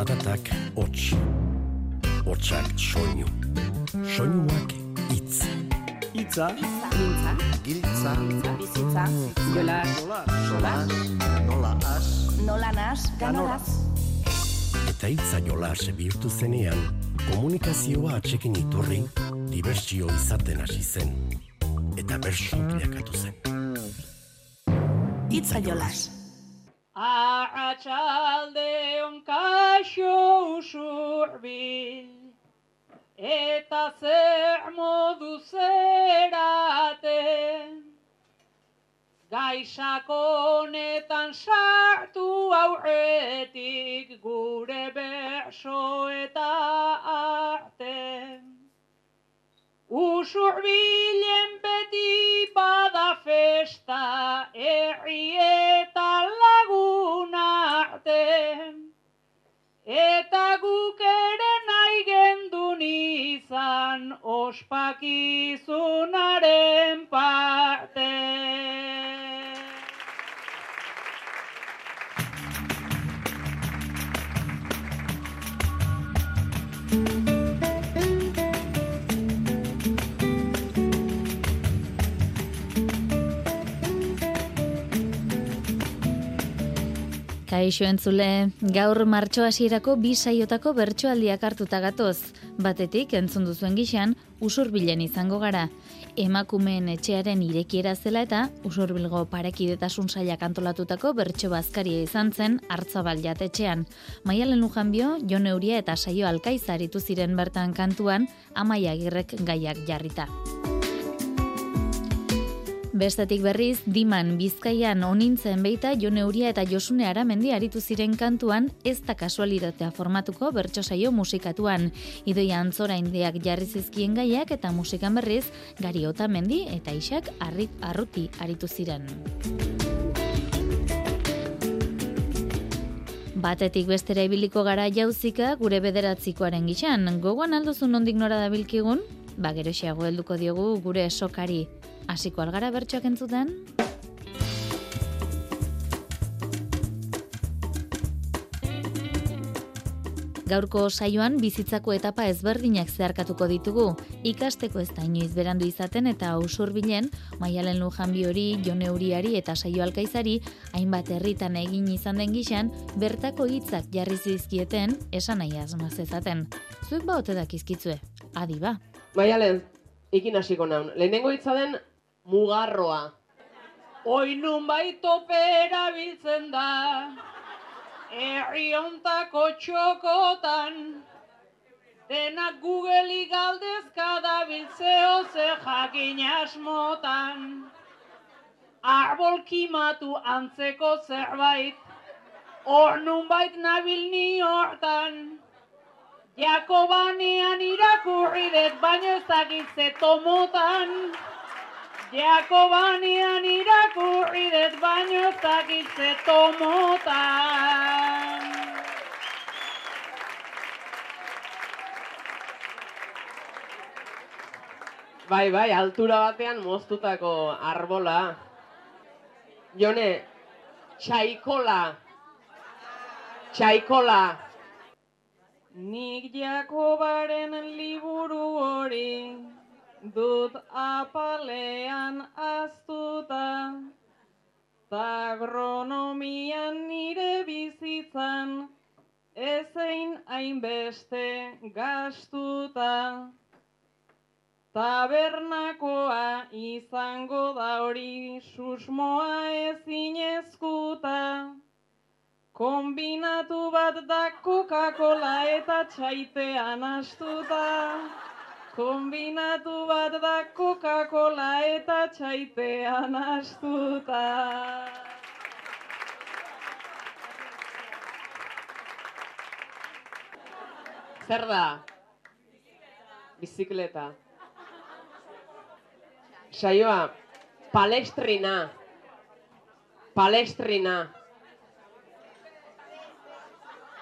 Zaratak hots. Hotsak soinu. Soinuak itz. Itza, Giltza, Giltza, bizitza, jola, sola, nola as, nola nas, ganoraz. Eta hitza jola bihurtu zenean, komunikazioa atxekin iturri, dibertsio izaten hasi zen. Eta bersu bilakatu zen. Itza jolas. Arratxalde onkaixo usurbil Eta zer modu zeraten Gaixakonetan sartu aurretik Gure berso eta arte. Usurbilen beti bada festa, herri eta lagun arte. Eta guk ere nahi gendun izan, ospakizunaren parte. Kaixo entzule, gaur martxo hasierako bi saiotako bertsoaldiak hartuta gatoz. Batetik entzun duzuen gixan, usurbilen izango gara. Emakumeen etxearen irekiera zela eta usurbilgo parekidetasun sailak antolatutako bertso bazkaria izan zen hartzabal jatetxean. Maialen Lujanbio, Jon Euria eta saio alkaiza aritu ziren bertan kantuan, amaia girrek gaiak jarrita. Bestetik berriz, Diman Bizkaian onintzen beita Jon Euria eta Josune Aramendi aritu ziren kantuan ez da kasualitatea formatuko bertso saio musikatuan. Idoia antzora indiak jarri zizkien gaiak eta musikan berriz Gari Otamendi eta Isak Arruti aritu ziren. Batetik bestera ibiliko gara jauzika gure bederatzikoaren gixan. Gogoan alduzun nondik nora dabilkigun? Ba, geroxiago helduko diogu gure sokari. Hasiko algara bertsoak entzuten? Gaurko saioan bizitzako etapa ezberdinak zeharkatuko ditugu. Ikasteko ez da inoiz berandu izaten eta usurbilen Maialen Lujanbi hori, Jon Euriari eta Saio Alkaizari hainbat herritan egin izan den gixan bertako hitzak jarri zizkieten esan nahi asmaz ezaten. Zuek ba ote dakizkitzue. Adi ba. Maialen, ikin hasiko naun. Lehenengo hitza den mugarroa. Oinun baitopera biltzen da, herri ontako txokotan, denak Google'i galdezka da biltzeo ze jakin asmotan. Arbol kimatu antzeko zerbait, hor nunbait nabil ni hortan. Jakobanean irakurri dut, baino ez dakit ze tomotan. Jakobanean irakurri dut baino ez dakit ze tomotan. Bai, bai, altura batean moztutako arbola. Jone, txaikola. Txaikola. Nik Jakobaren liburu hori dut apalean aztuta. Ta agronomian nire bizitzan ezein hainbeste gastuta. Tabernakoa izango da hori susmoa ezinezkuta. Kombinatu bat da Coca-Cola eta txaitean astuta. Kombinatu bat da Coca-Cola eta txaitean astuta. Zer da? Bizikleta. Saioa, palestrina. Palestrina.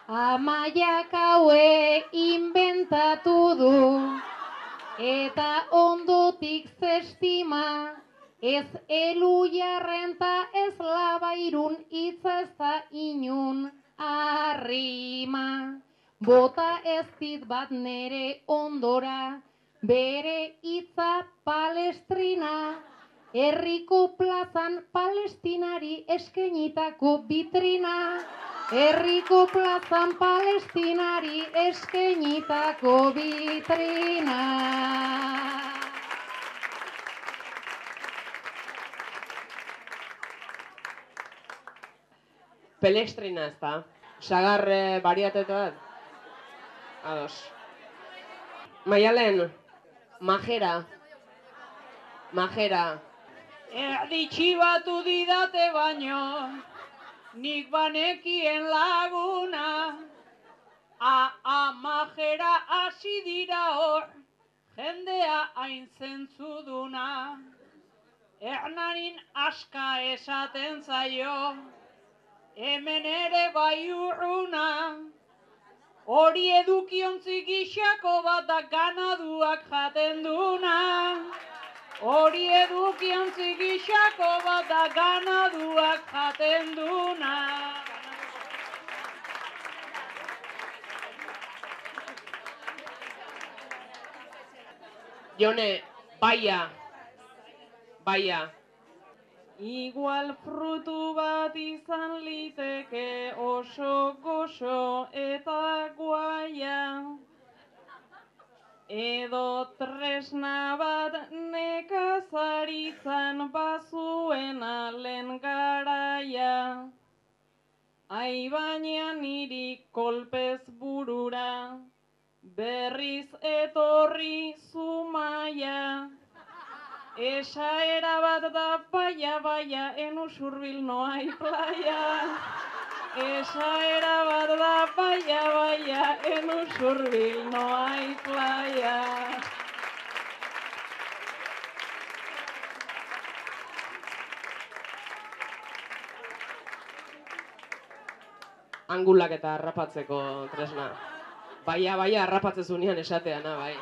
Amaiak haue inventatu du, eta ondotik zestima, ez elu jarrenta ez labairun itza ez da inun arrima. bota ez dit bat nere ondora, bere hitza palestrina, herriko plazan palestinari eskenitako bitrina, herriko plazan palestinari eskenitako bitrina. Pelestrina ez da. Sagar eh, bariatetu bat. Ados. Maialen, majera. Majera. Erdi txibatu didate baino, nik banekien laguna. A, a, majera hasi dira hor, jendea hain zentzuduna. Ernarin aska esaten zaio, hemen ere bai urruna. Hori edukiontzi gixako bat da ganaduak jaten duna. Hori edukiontzi gixako bat da ganaduak jaten duna. Jone, baia. Baia. Igual frutu bat izan liteke oso goxo eta guaia. Edo tresna bat nekazaritzan bazuen alen garaia. Ai baina niri kolpez burura, berriz etorri zumaia. Esaera bat da baia baia en usurbil no hay playa. Esaera bat da baia baia en usurbil no hay playa. Angulak eta harrapatzeko tresna. Baia, baia, harrapatzen zunean esateana, bai.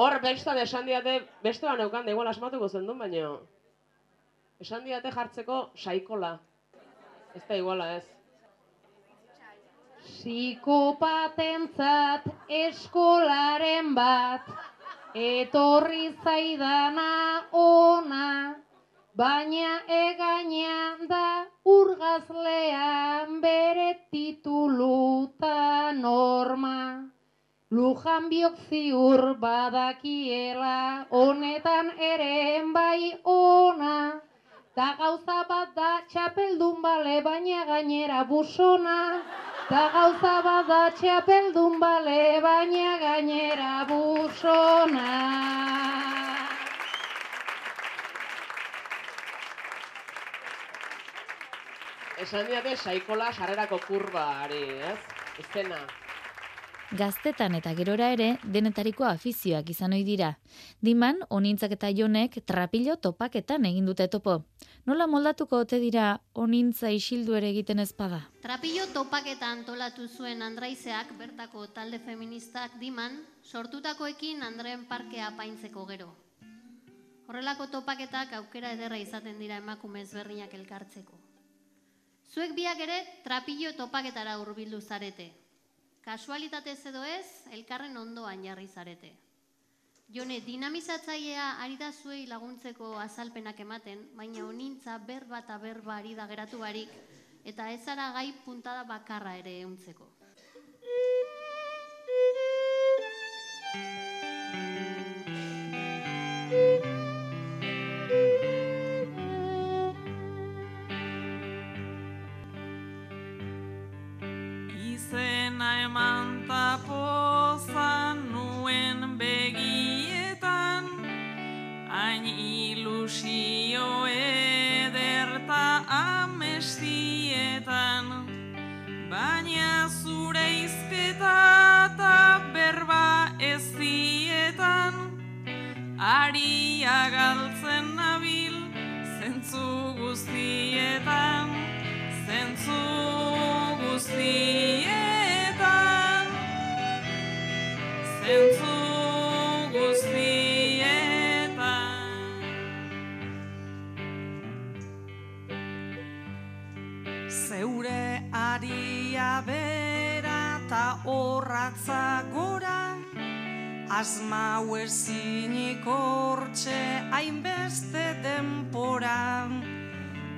Hor, bestan esan diate, beste ban eukan, da igual asmatuko zendun, baino. Esan diate jartzeko saikola. Ez da iguala ez. Psikopatentzat eskolaren bat, etorri zaidana ona, baina egainean da urgazlean bere tituluta norma. Lujan biok ziur badakiela, honetan ere bai ona. Ta gauza bat da txapeldun bale, baina gainera busona. Ta gauza bat da txapeldun bale, baina gainera busona. Esan diate saikola sarrerako kurbari, ez? Izena. Gaztetan eta gerora ere denetariko afizioak izan ohi dira. Diman, onintzak eta jonek trapilo topaketan egin dute topo. Nola moldatuko ote dira onintza isildu ere egiten ezpada? Trapillo topaketa antolatu zuen Andraizeak bertako talde feministak diman, sortutakoekin Andreen parkea apaintzeko gero. Horrelako topaketak aukera ederra izaten dira emakume ezberdinak elkartzeko. Zuek biak ere trapillo topaketara hurbildu zarete. Kasualitatez edo ez, elkarren ondoan jarri zarete. Jone, dinamizatzailea ari da zuei laguntzeko azalpenak ematen, baina onintza berba eta berba ari da geratu barik, eta ez ara gai puntada bakarra ere euntzeko. Izena ilusio ederta amestietan, baina zure izketa eta berba ez dietan, ari agaltzen nabil zentzu guztietan, zentzu guztietan, zentzu bera eta horratza gora, asma huezinik hortxe hainbeste denpora.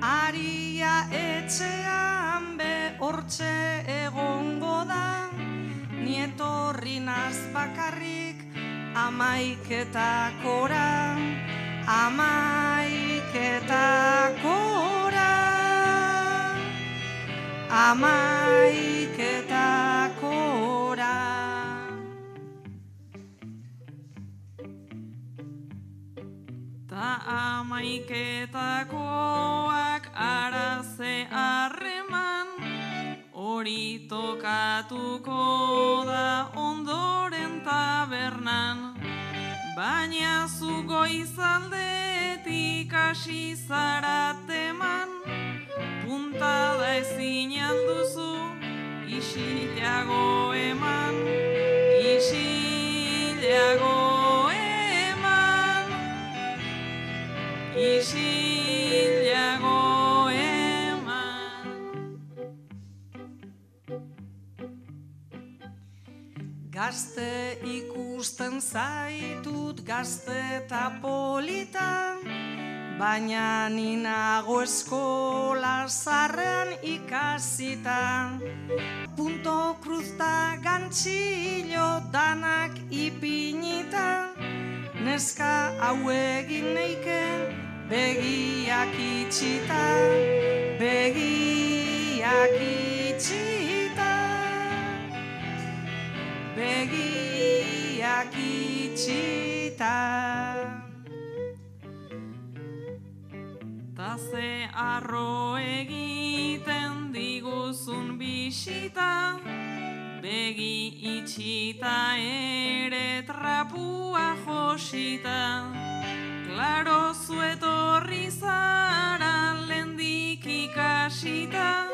Aria etxean be hortxe egongo da, nietorri naz bakarrik amaiketakora, amaiketakora, amaiketakora. Ta amaiketakoak araze harreman, hori tokatuko da ondoren tabernan. Baina zu goizaldetik hasi zarateman, puntada ezin alduzu, isilago eman, isilago eman, isilago eman. Gazte ikusten zaitut gazte eta polita, baina ninago eskola zarrean ikasita. Punto cruzta gantxillo danak ipinita, neska hau egin neike begiak itxita, begiak itxita begiak itxita. Ze arro egiten diguzun bisita, begi itxita ere trapua josita. Klaro zuetorri zara lendik ikasita,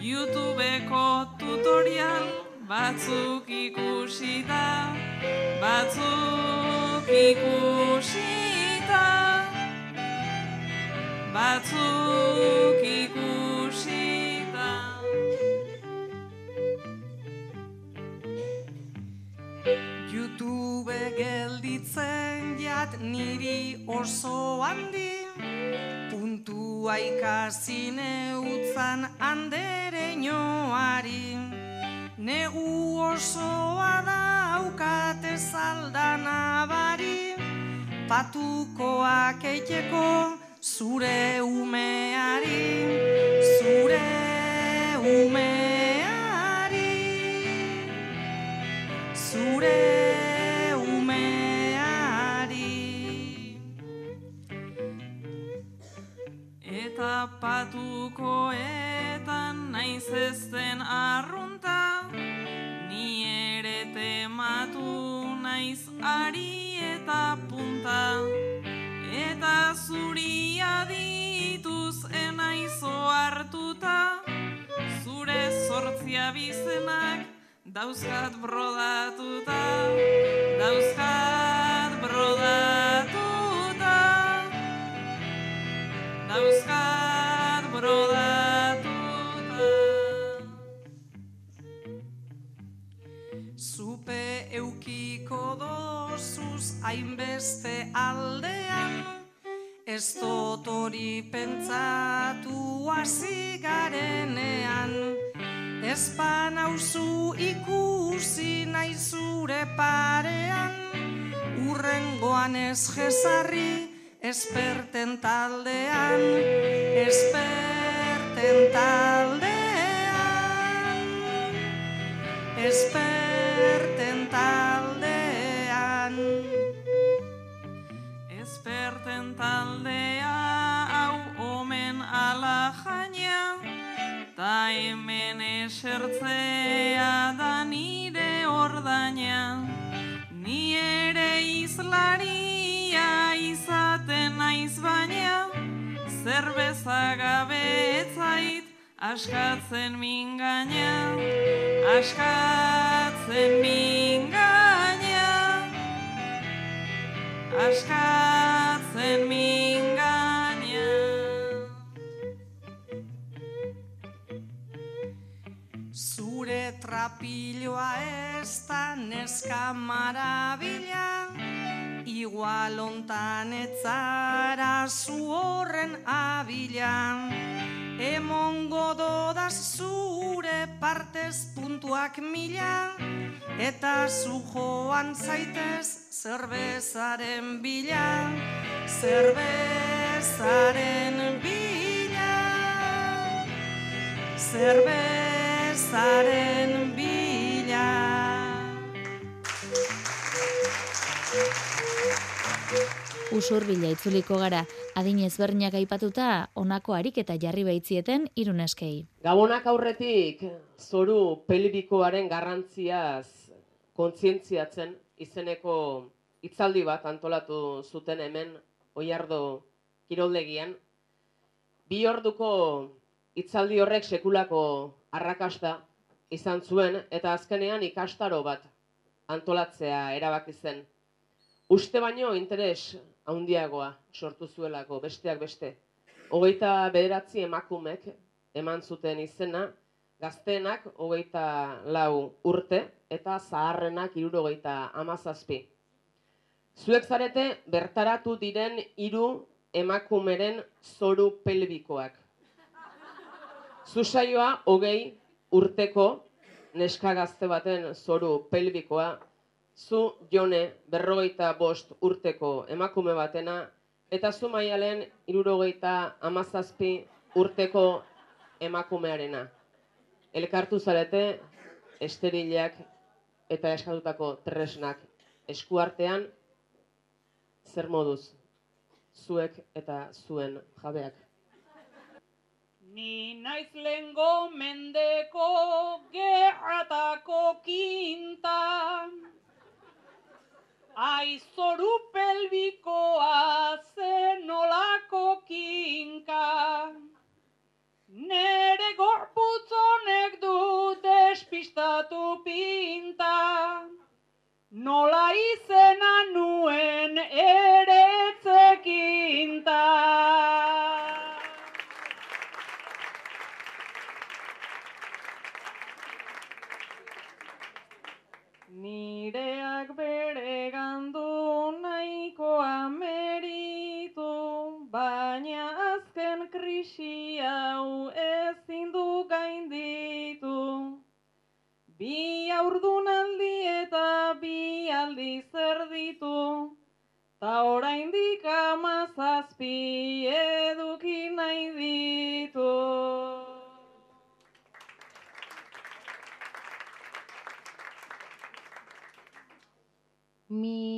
YouTubeko tutorial batzuk ikusita, batzuk ikusita, batzuk ikusita. YouTube gelditzen jat niri oso handi, puntua ikasi neutzan andere nioari. Negu osoa daukate zaldana bari, patukoak eiteko zure umeari, zure umeari, zure umeari. Eta patukoetan naiz ezten arrunta, ni ere tematu naiz ari sortzia bizenak dauzkat brodatuta, dauzkat brodatuta. Dauzkat brodatuta. Zupe eukiko dozuz hainbeste aldean, ez dut hori pentsatu hasi garenean. Ez panauzu ikusi nahi zure parean, urrengoan ez jesarri, esperten taldean, esperten taldean, esperten taldean. Esperten taldea hau omen ala jaina, ta hemen esertzea da nire ordaina. Ni ere izlaria izaten naiz baina, zerbeza gabe etzait askatzen mingaina, askatzen mingaina, askatzen Trapiloa ez da neska marabila Igual ontan etzara zu horren abilan Emongo dodaz zure partez puntuak mila. Eta zu joan zaitez zerbezaren bila. Zerbezaren bila. Zerbezaren bila Usurbila itzuliko gara, adin ezberdinak aipatuta honako harik eta jarri baitzieten iruneskei. Gabonak aurretik zoru pelibikoaren garrantziaz kontzientziatzen izeneko hitzaldi bat antolatu zuten hemen oiardo kiroldegian. Bi orduko hitzaldi horrek sekulako arrakasta izan zuen eta azkenean ikastaro bat antolatzea erabaki zen. Uste baino interes handiagoa sortu zuelako besteak beste. Hogeita bederatzi emakumek eman zuten izena, gazteenak hogeita lau urte eta zaharrenak irurogeita amazazpi. Zuek zarete bertaratu diren hiru emakumeren zoru pelbikoak. Zusaioa hogei urteko neska gazte baten zoru pelbikoa zu jone berrogeita bost urteko emakume batena, eta zu maialen irurogeita amazazpi urteko emakumearena. Elkartu zarete, esterileak eta eskatutako tresnak eskuartean, zer moduz, zuek eta zuen jabeak. Ni naiz lengo mendeko gerratako kintan, Aizoru pelbikoa zenolako kinka. Nere gorputzonek du despistatu pinta. Nola izena nuen ere etzekinta. Krisi hau ezin du gainditu. Bi aurdunaldi eta bi aldi zer ditu, ta oraindik amazazpi eduki nahi ditu. Mileniala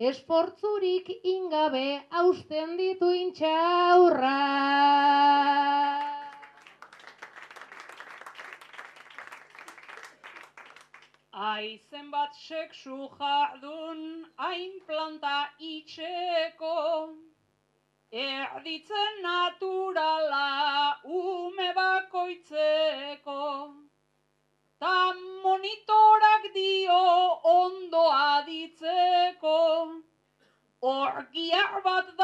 aurrak, esportzurik ingabe hausten ditu intxaurrak. Aizen bat sexu jardun hain planta about the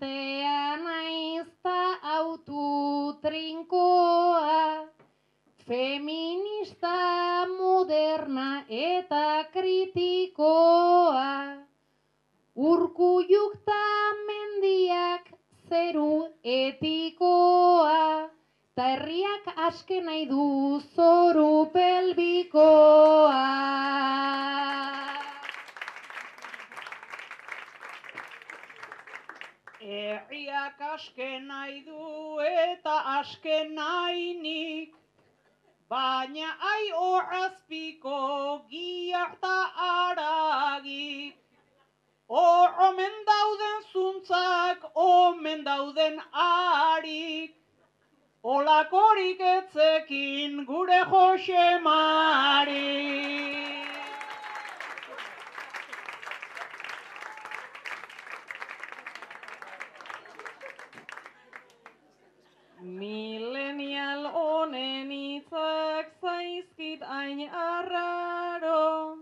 militantea naiz ta autu trinkoa, feminista moderna eta kritikoa. Urkulluk ta mendiak zeru etikoa, ta herriak aske nahi du aske nahi nik, baina ai horazpiko giak ta aragik. Hor omen dauden zuntzak, omen dauden arik, Olakorik etzekin gure Jose hain arraro,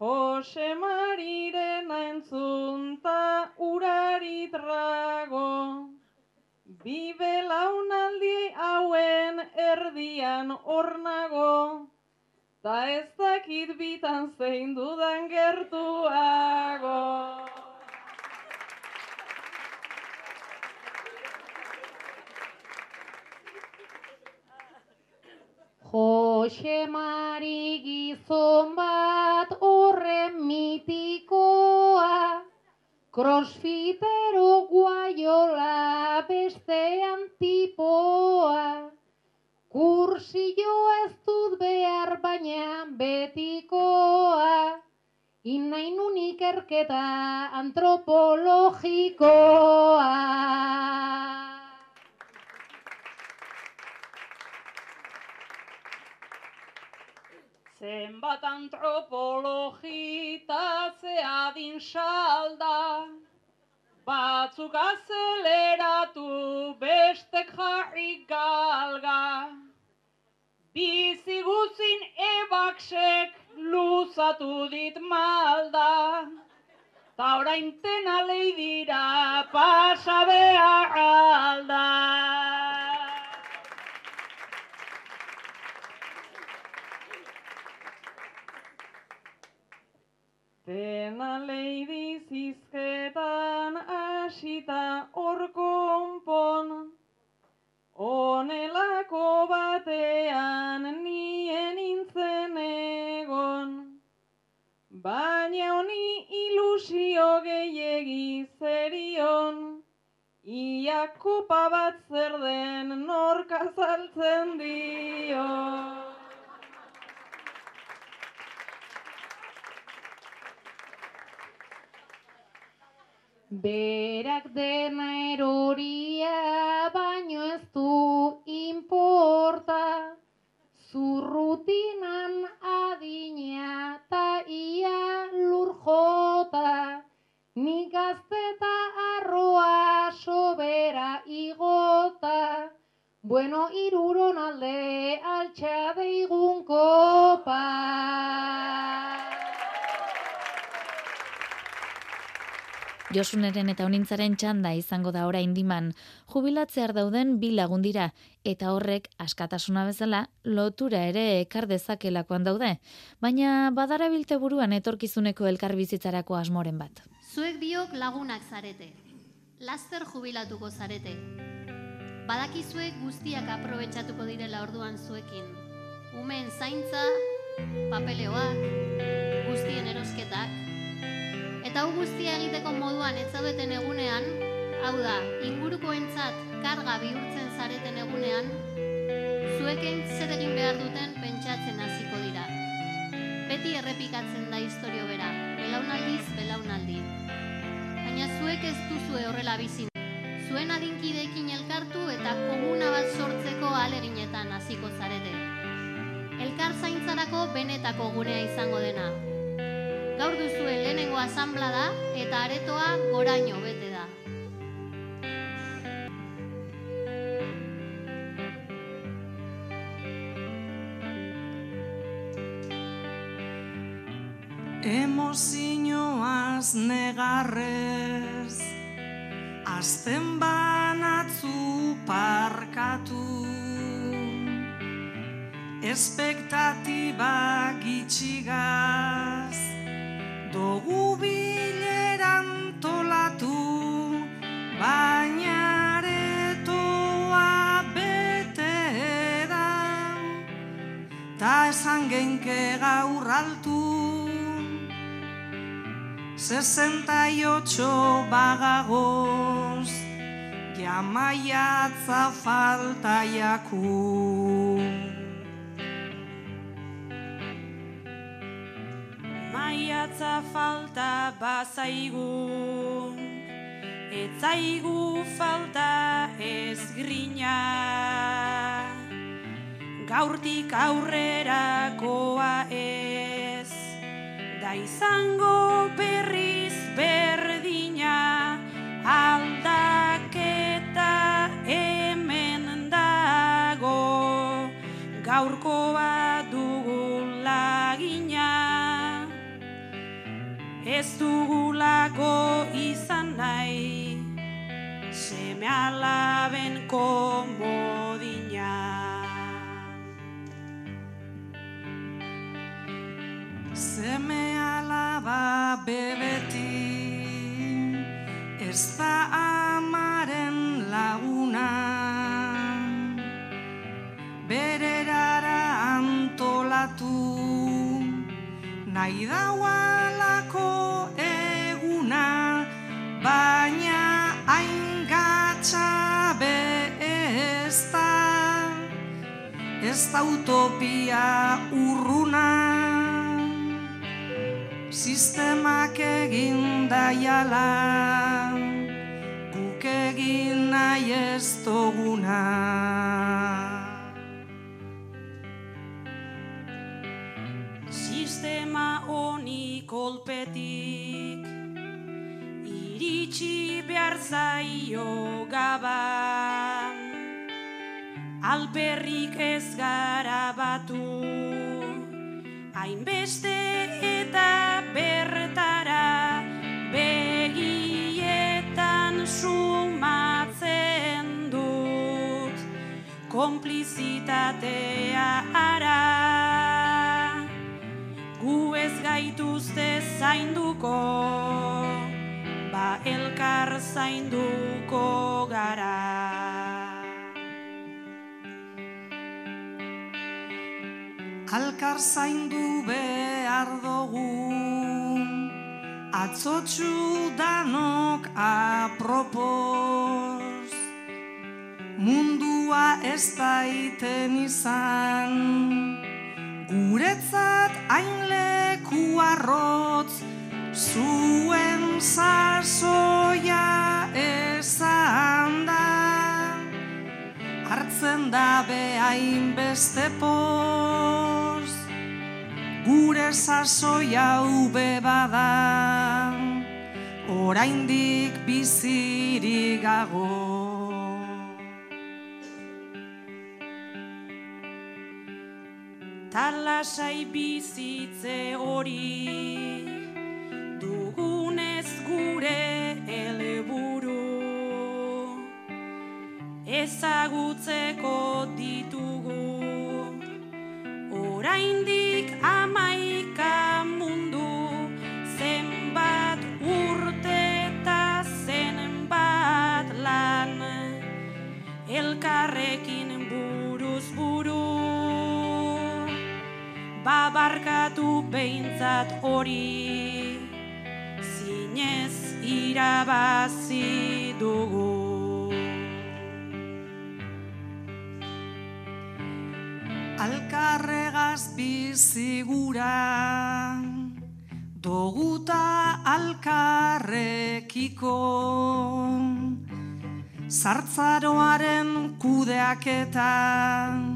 Jose Mariren entzunta urari trago. Bi belaunaldi hauen erdian ornago, ta ez dakit bitan zein dudan gertuago. Jose Mari gizon bat horren mitikoa, crossfitero guaiola bestean tipoa. Kursillo ez dut behar baina betikoa, inainun ikerketa antropologikoa. Zenbat antropologita zeadin salda, batzuk azeleratu bestek jarri galga. Bizi guzin ebaksek luzatu dit malda, ta orain tena dira pasa behar alda. Dena leidi zizketan asita hor konpon, Onelako batean nien nintzen egon, Baina honi ilusio gehiegi zerion, Ia kopa bat zer den nork azaltzen dio. Berak dena eroria baino ez du inporta, zurrutinan adina ta ia lur jota, nik gazteta arroa sobera igota, bueno iruron Josuneren eta honintzaren txanda izango da ora indiman, jubilatzear dauden bi lagun dira, eta horrek askatasuna bezala lotura ere ekar dezakelakoan daude, baina badara bilte buruan etorkizuneko elkarbizitzarako asmoren bat. Zuek biok lagunak zarete. Laster jubilatuko zarete. Badakizuek guztiak aprobetxatuko direla orduan zuekin. Umeen zaintza, papeleoak, guztien erosketak. Eta hau guztia egiteko moduan ez zaudeten egunean, hau da, ingurukoentzat karga bihurtzen zareten egunean, zuekin zer egin behar duten pentsatzen hasiko dira. Beti errepikatzen da historio bera, belaunaldiz belaunaldi. Baina zuek ez duzue horrela bizin. Zuen adinkideekin elkartu eta komuna bat sortzeko aleginetan hasiko zarete. Elkar zaintzarako benetako gunea izango dena. Gaur duzue lehenengo asanblada eta aretoa goraino bete da. Emozioaz negarrez Azten banatzu parkatu Espektatiba gitxigaz dugu bileran tolatu, baina aretoa bete da, ta esan genke gaur altu. 68 bagagoz, jamaiatza falta jakuz. Maiatza falta bazaigu. Etzaigu falta ez grina. Gaurtik aurrerakoa ez Da izango berriz berdina. Aldaketa hemen dago Gaurkoa Ez dugulako izan nahi Seme alaben komodina. Seme alaba bebeti Ez da amaren laguna. Bererara antolatu Nahi daualako Ez da utopia urruna Sistemak egin daiala Guk egin nahi ez duguna Sistema honi kolpetik Iritsi behar zaio gaban Alperrik ez gara batu. Hainbeste eta bertara Begietan sumatzen dut. Konplizitatea ara Gu ez gaituzte zainduko Ba elkar zainduko gara Alkar zaindu behar dugu. Atzotxu danok apropos. Mundua ez daiten izan. Guretzat hain leku arrotz Zuen sasoia ezan da. Hartzen da behain beste poz sasoia ube bada. Oraindik bizirik gago. Talasai bizitze hori dugunez gure helburu. Ezagutzeko ditugu. Oraindik amaika babarkatu behintzat hori. Zinez irabazi dugu. Alkarregaz bizigura Doguta alkarrekiko. Zartzaroaren kudeaketan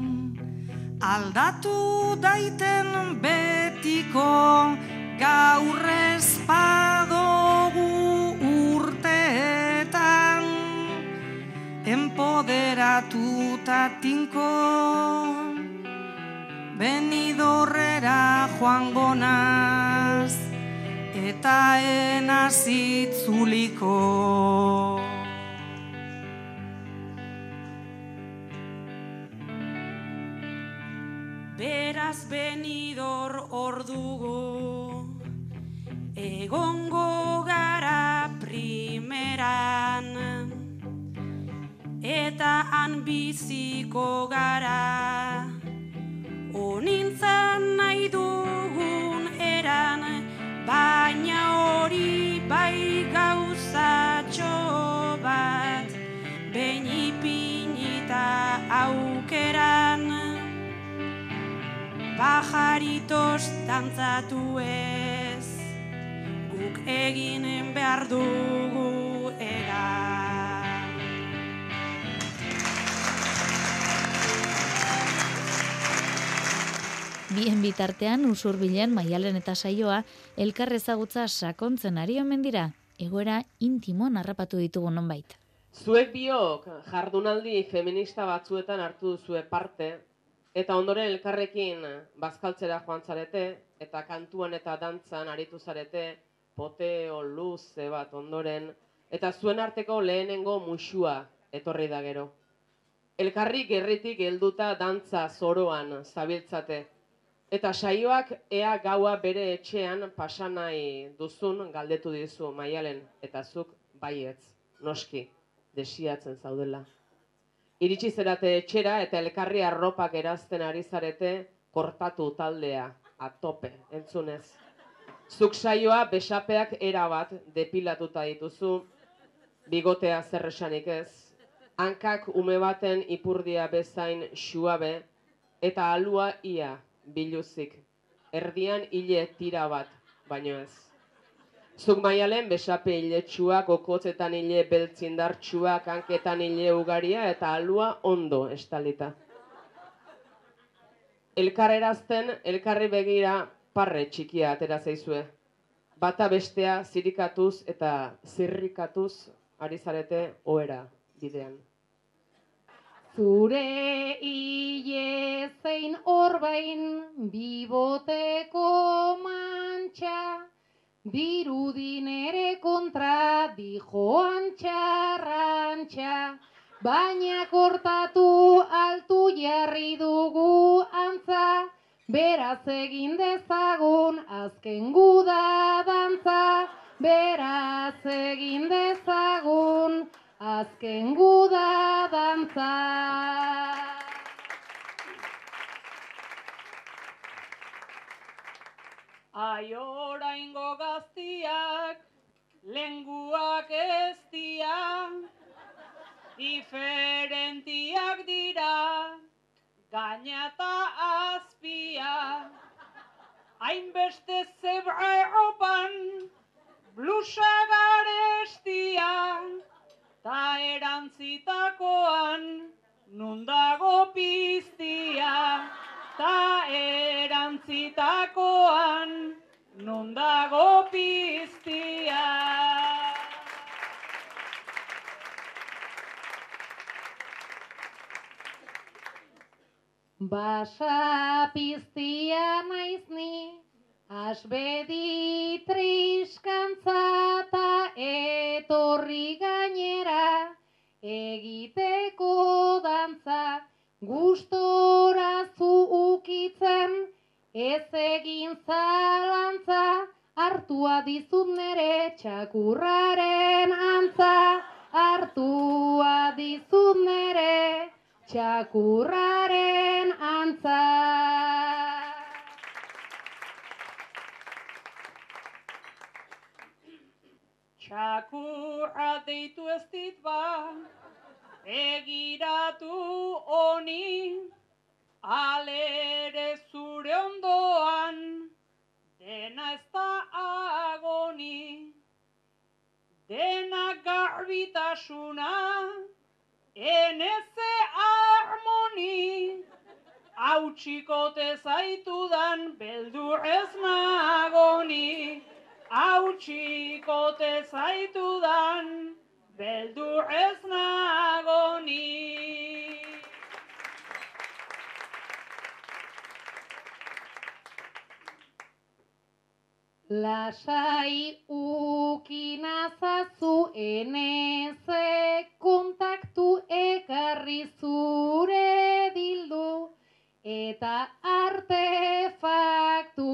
aldatu daiten betiko gaur ez badogu urteetan. Empoderatuta tinko benidorrera joango naz eta enazitzuliko ordugu Egongo gara primeran Eta han biziko gara Onintzan nahi dugun eran, baina hori bai gauzatxo bat, behin ipinita aukeran. Pajaritos dantzatu ez, guk eginen behar dugu egan. Bien bitartean usurbilen maialen eta saioa elkar ezagutza sakontzen ari omen dira, egoera intimoan harrapatu ditugu nonbait. Zuek biok jardunaldi feminista batzuetan hartu duzue parte, eta ondoren elkarrekin bazkaltzera joan zarete, eta kantuan eta dantzan aritu zarete, poteo luze bat ondoren, eta zuen arteko lehenengo musua etorri da gero. Elkarri gerritik helduta dantza zoroan zabiltzate, eta saioak ea gaua bere etxean pasanai duzun galdetu dizu maialen, eta zuk baietz, noski, desiatzen zaudela. Iritsi zerate etxera eta elkarri arropak erazten ari zarete kortatu taldea, atope, entzunez. Zuk saioa besapeak erabat depilatuta dituzu, bigotea zer esanik ez, hankak ume baten ipurdia bezain xuabe, eta alua ia biluzik, erdian hile tira bat, baino ez. Zuk maialen besape hiletsuak, okotzetan hile beltzindartsuak, hanketan hile ugaria eta alua ondo estalita. Elkar erazten, elkarri begira parre txikia atera zaizue. Bata bestea zirikatuz eta zirrikatuz ari zarete oera bidean. Zure hile zein orbain biboteko mantxa, dirudin ere kontra dijoan txarrantxa, baina kortatu altu jarri dugu antza, beraz egin dezagun azken guda dantza, beraz egin dezagun azken guda dantza. Ai oraingo gaztiak, lenguak ez dira, diferentiak dira, gaina eta azpia. Hainbeste zebra erropan, blusa garestia, ta erantzitakoan, nundago piztia, ta erantzitakoan, nundago piztia. Basa piztia naiz ni, asbedi triskantza ta etorri gainera, egiteko dantza, gustora zu ukitzen, ez egin zalantza, hartua dizut nere txakurraren antza, hartua dizut nere txakurraren antza. Txakurra deitu ez dit ba, egiratu honi, alere zure ondoan, dena ez da agoni, dena garbitasuna, eneze harmoni, hautsikote zaitudan beldur ez nagoni, hautsikote zaitudan beldur ez nagoni. Lasai ukinazazu eneze kontaktu ekarri zure bildu eta artefaktu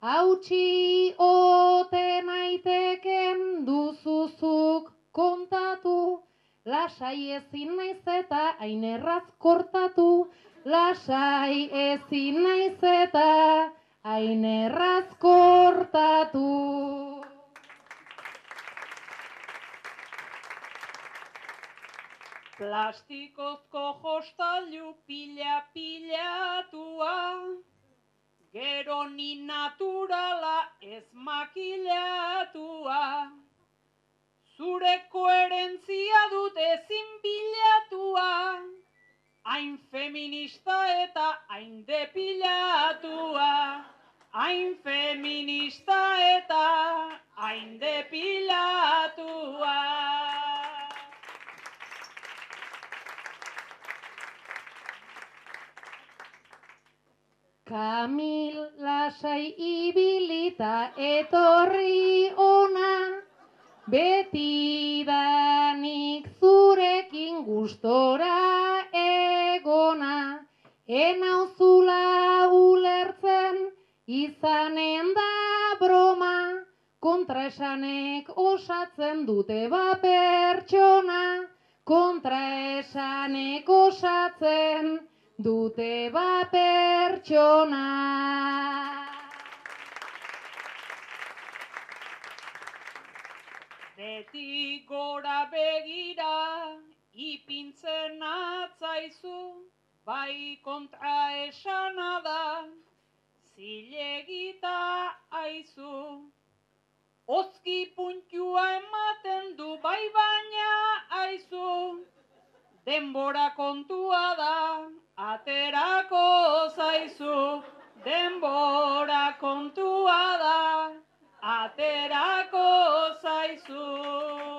hautsi ote naiteken duzuzuk kontatu. Lasai ezin naiz eta hain erraz kortatu, lasai ezin naiz eta hain erraz kortatu. Plastikozko jostailu pila pilatua, gero ni naturala ez makilatua. Zure koherentzia dut ezin bilatua, hain feminista eta hain depilatua. Hain feminista eta hain depilatua. Kamil lasai ibilita etorri ona, beti danik zurekin gustora egona, enauzula izanen da broma, kontraesanek osatzen dute ba pertsona, kontraesanek osatzen dute ba pertsona. Beti gora begira, ipintzen atzaizu, bai kontra esana da, zilegita aizu. Ozki puntua ematen du bai baina aizu, denbora kontua da, aterako zaizu. Denbora kontua da, aterako zaizu.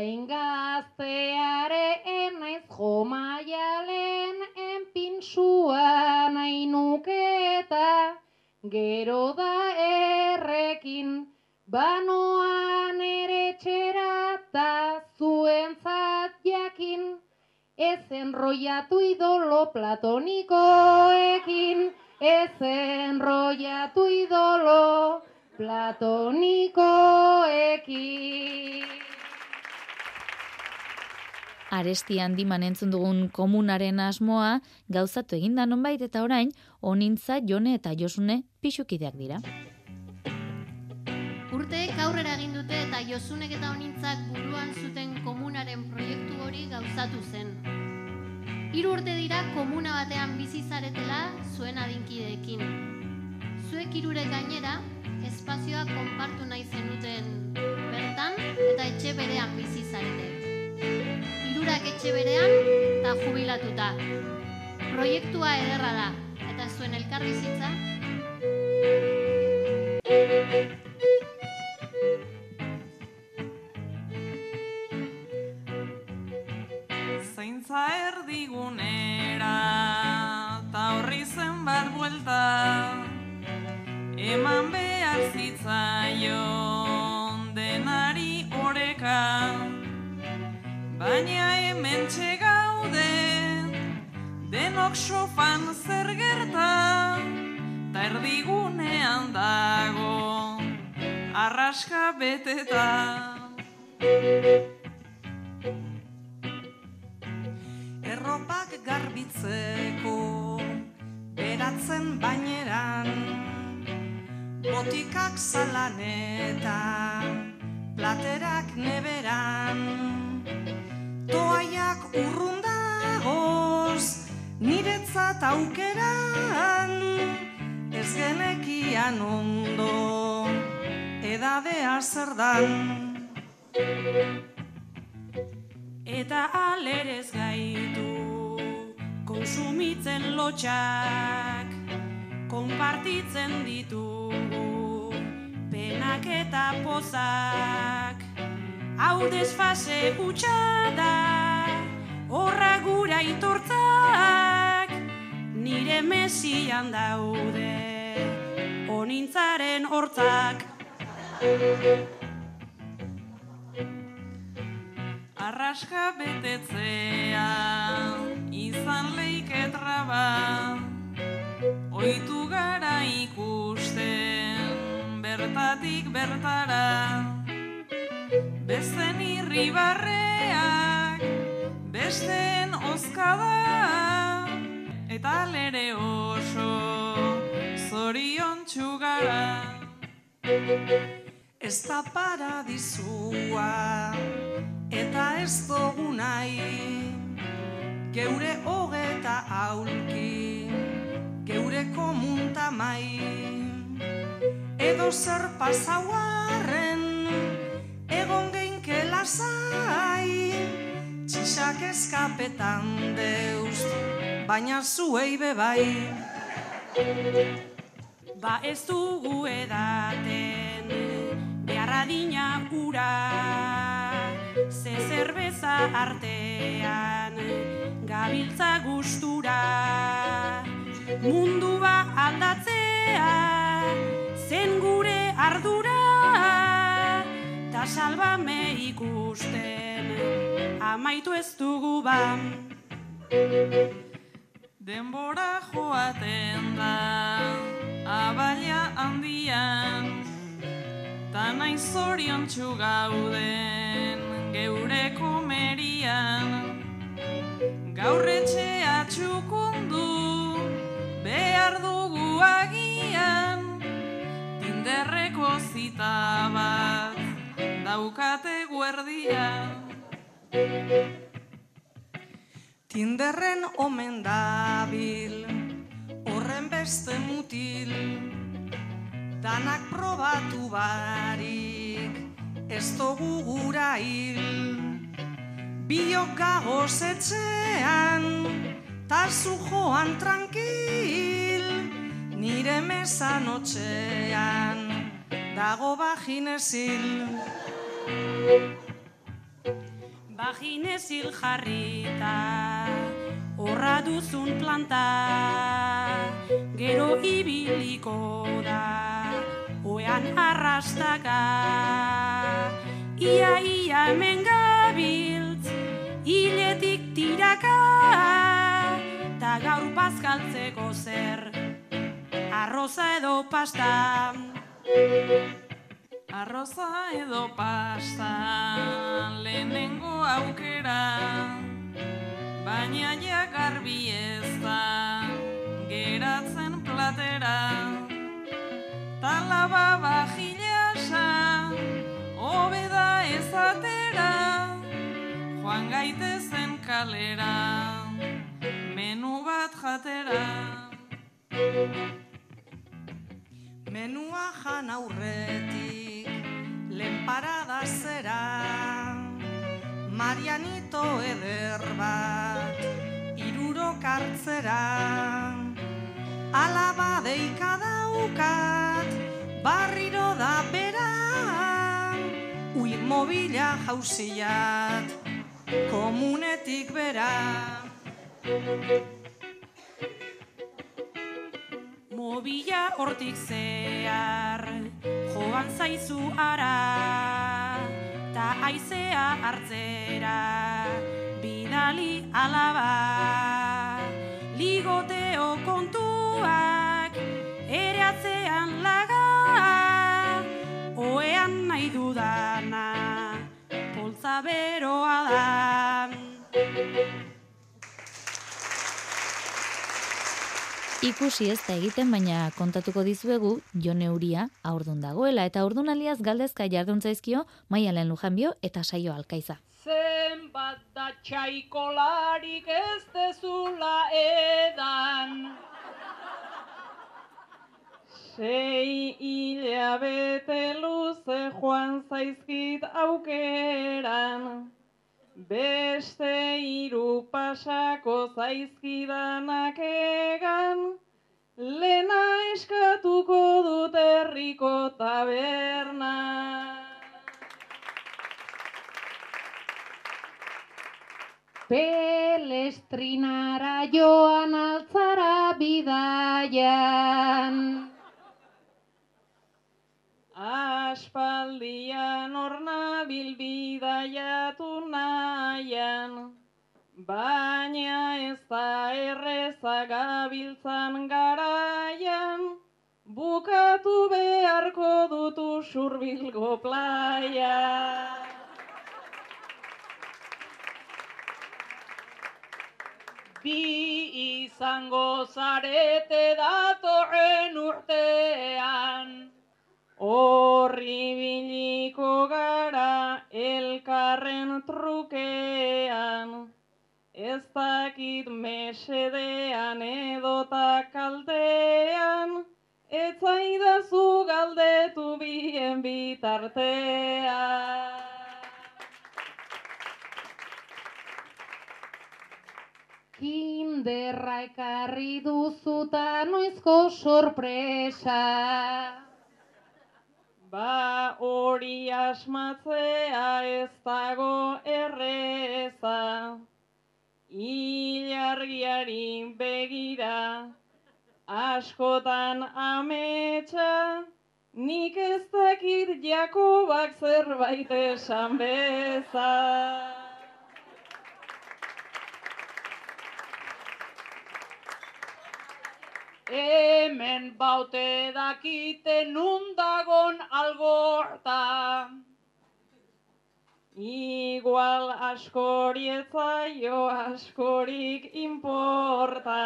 Hain gazteare enaiz jomaialen enpinsua nahi nuke eta gero da errekin banoan ere txera ta zuentzat jakin. Ez enroiatu idolo platonikoekin ez enroiatu idolo platonikoekin Aresti handiman entzun dugun komunaren asmoa gauzatu eginda nonbait eta orain onintza Jone eta Josune pixukideak dira. Urteek aurrera egin dute eta Josunek eta Onintzak buruan zuten komunaren proiektu hori gauzatu zen. Hiru urte dira komuna batean bizi zaretela zuen adinkideekin. Zuek hirurek gainera espazioa konpartu nahi zenuten bertan eta etxe berean bizi zarete. Hirurak etxe berean eta jubilatuta. Proiektua ederra da eta zuen elkarbizitza beteta Erropak garbitzeko beratzen baineran Botikak zalanetan, platerak neberan Toaiak urrundagoz, niretzat aukeran Ez genekian ondo, edadea zer dan Eta alerez gaitu konsumitzen lotxak Konpartitzen ditugu penak eta pozak. Hau desfase hutsa da horra gura itortzak Nire mesian daude onintzaren hortzak Arraska betetzea izan leiketraba Oitu gara ikusten bertatik bertara. Bezen irribarreak Besteen ozkada. Eta lere oso Zorion txugara Ez da paradizua eta ez dugu nahi. Geure hogeta aulki, geure komunta mai. Edo zer pasauarren, egon geinke lasai Txisak eskapetan deust, baina zuei bebai Ba ez dugu edaten beharra dina ura Ze zerbeza artean gabiltza gustura. Mundua aldatzea zen gure ardura Ta salbame ikusten amaitu ez dugu ban Denbora joaten da abaila handian Ta nahi zorion gauden geure komerian. Gaur etxea txukundu behar dugu agian. Tinderreko zita bat daukate guerdian Tinderren omen dabil, horren beste mutil, danak probatu barik, ez dugu gura hil. Biok gagoz etxean, ta zu joan tranquil, nire mesan otxean, dago baginezil. Baginezil jarrita, horra duzun planta, gero ibiliko da, oean arrastaka. Ia, ia, hemen hiletik tiraka, ta gaur bazkaltzeko zer, arroza edo pasta. Arroza edo pasta lehenengo aukera Baina ja garbi ez da geratzen platera Talaba bajilasa hobeda ezatera Joan gaitezen kalera menu bat jatera. Menua jan aurretik, lehen parada zera, Marianito eder bat, iruro kartzera. Alaba deika daukat, barriro da bera, ui mobila jauziat, komunetik bera. Mobila hortik zehar, joan zaizu ara, ta aizea hartzera, bidali alaba. Ligoteo kontuak, ere atzean oean nahi dudana, poltza beroa da. Ikusi ez da egiten, baina kontatuko dizuegu Jon Euria aurdun dagoela eta aurdunaliaz galdezka jarduntzaizkio Maialen Lujanbio eta Saio Alkaiza. Zenbat da txaikolarik ez dezula edan. Sei hilabete luze joan zaizkit aukeran. Beste hiru pasako zaizkidanak egan, lena eskatuko dut herriko taberna. Pelestrinara joan altzara bidaian. Aspaldian orna bilbidaiatu nahian, baina ez da erreza gabiltzan garaian, bukatu beharko dutu usurbilgo playa. Bi izango zarete datorren urtean, horri biliko gara elkarren trukean, ez dakit mesedean edota kaltean, ez zaidazu galdetu bien bitartean. Kinderra ekarri duzuta noizko sorpresa. Ba hori asmatzea ez dago erreza, ilargiari begira, askotan ametsa, nik ez dakit Jakobak zerbait esan beza. Hemen baute dakite nundagon algorta. Igual askori etzaio askorik importa.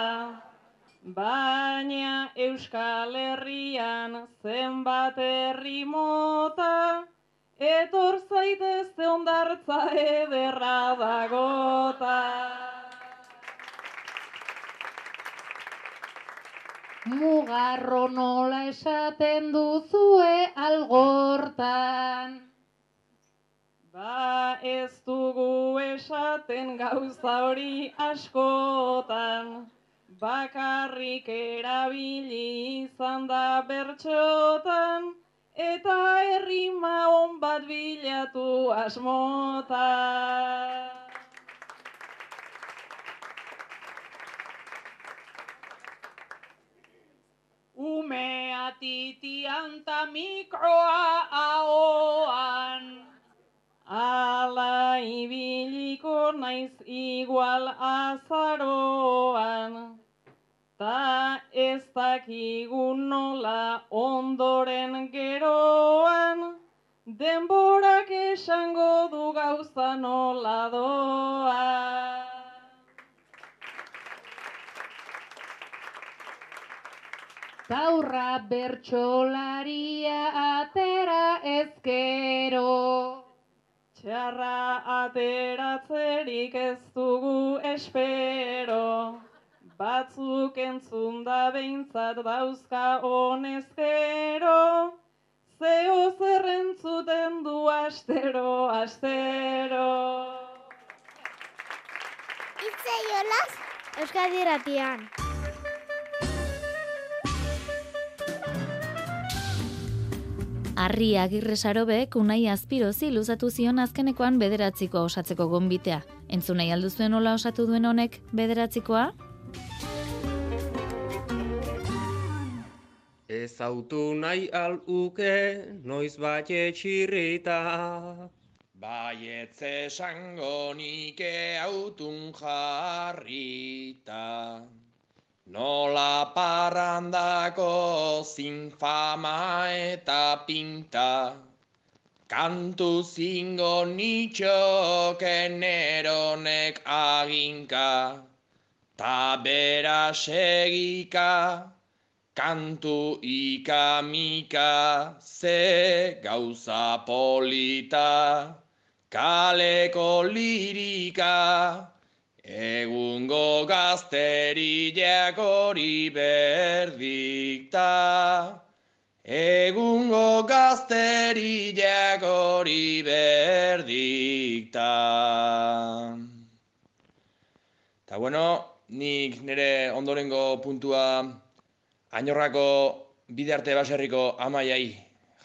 Baina Euskal Herrian zenbat herri mota, etor zaitezte ondartza ederra dagota. Mugarro nola esaten duzue algortan. Ba ez dugu esaten gauza hori askotan, bakarrik erabili izan da bertxotan, eta herrima on bat bilatu asmotan. Umea titian ta mikroa ahoan. Ala ibiliko naiz igual azaroan. Ta ez dakigu nola ondoren geroan. Denborak esango du gauza nola doan. Taurra bertxolaria atera ezkero. Txarra ateratzerik ez dugu espero, batzuk entzun da behintzat dauzka honezkero, zeo zerrentzuten du astero, astero. Itze jolaz, Euskadi ratian. Arri agirre sarobek unai azpirozi luzatu zion azkenekoan bederatzikoa osatzeko gonbitea. Entzun nahi alduzuen nola osatu duen honek bederatzikoa? Ez autu nahi aluke noiz bat etxirrita. Baietz esango nike autun jarrita. Nola parrandako zinfama eta pinta, kantu zingo nitxoken eronek aginka, ta bera segika, kantu ikamika, ze gauza polita, kaleko lirika, Egungo gazteriak hori berdikta, egungo gazteriak hori berdikta. Ta bueno, nik nire ondorengo puntua ainorrako bide arte baserriko amaiai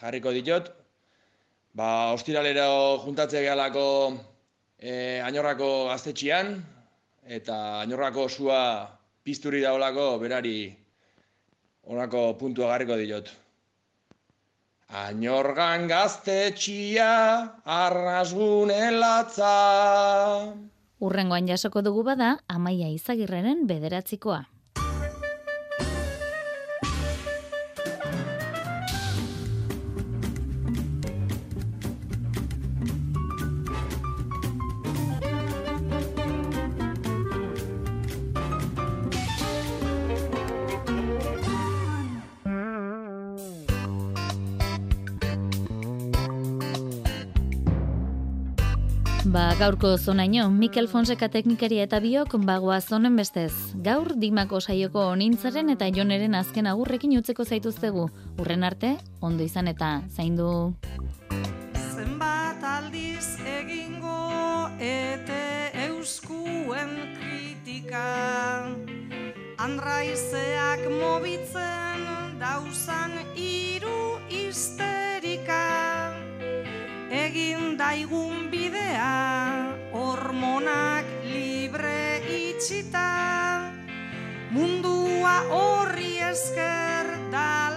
jarriko ditot. Ba, ostiralero juntatze gehalako e, ainorrako gaztetxian, eta ainorrako sua pizturi daolako berari honako puntua garriko diot. Ainorgan gaztetxia arrasgune latza. Urrengoan jasoko dugu bada, amaia izagirrenen bederatzikoa. Gaurko zonaino, Mikel Fonseca teknikaria eta biok bagoa zonen bestez. Gaur, dimako saioko onintzaren eta joneren azken agurrekin utzeko zaituztegu. Urren arte, ondo izan eta zaindu. Zenbat aldiz egingo ete euskuen kritika Andraizeak mobitzen dauzan hiru histerika Egin daigun bidea hormonak libre itxita. Mundua horri esker dalako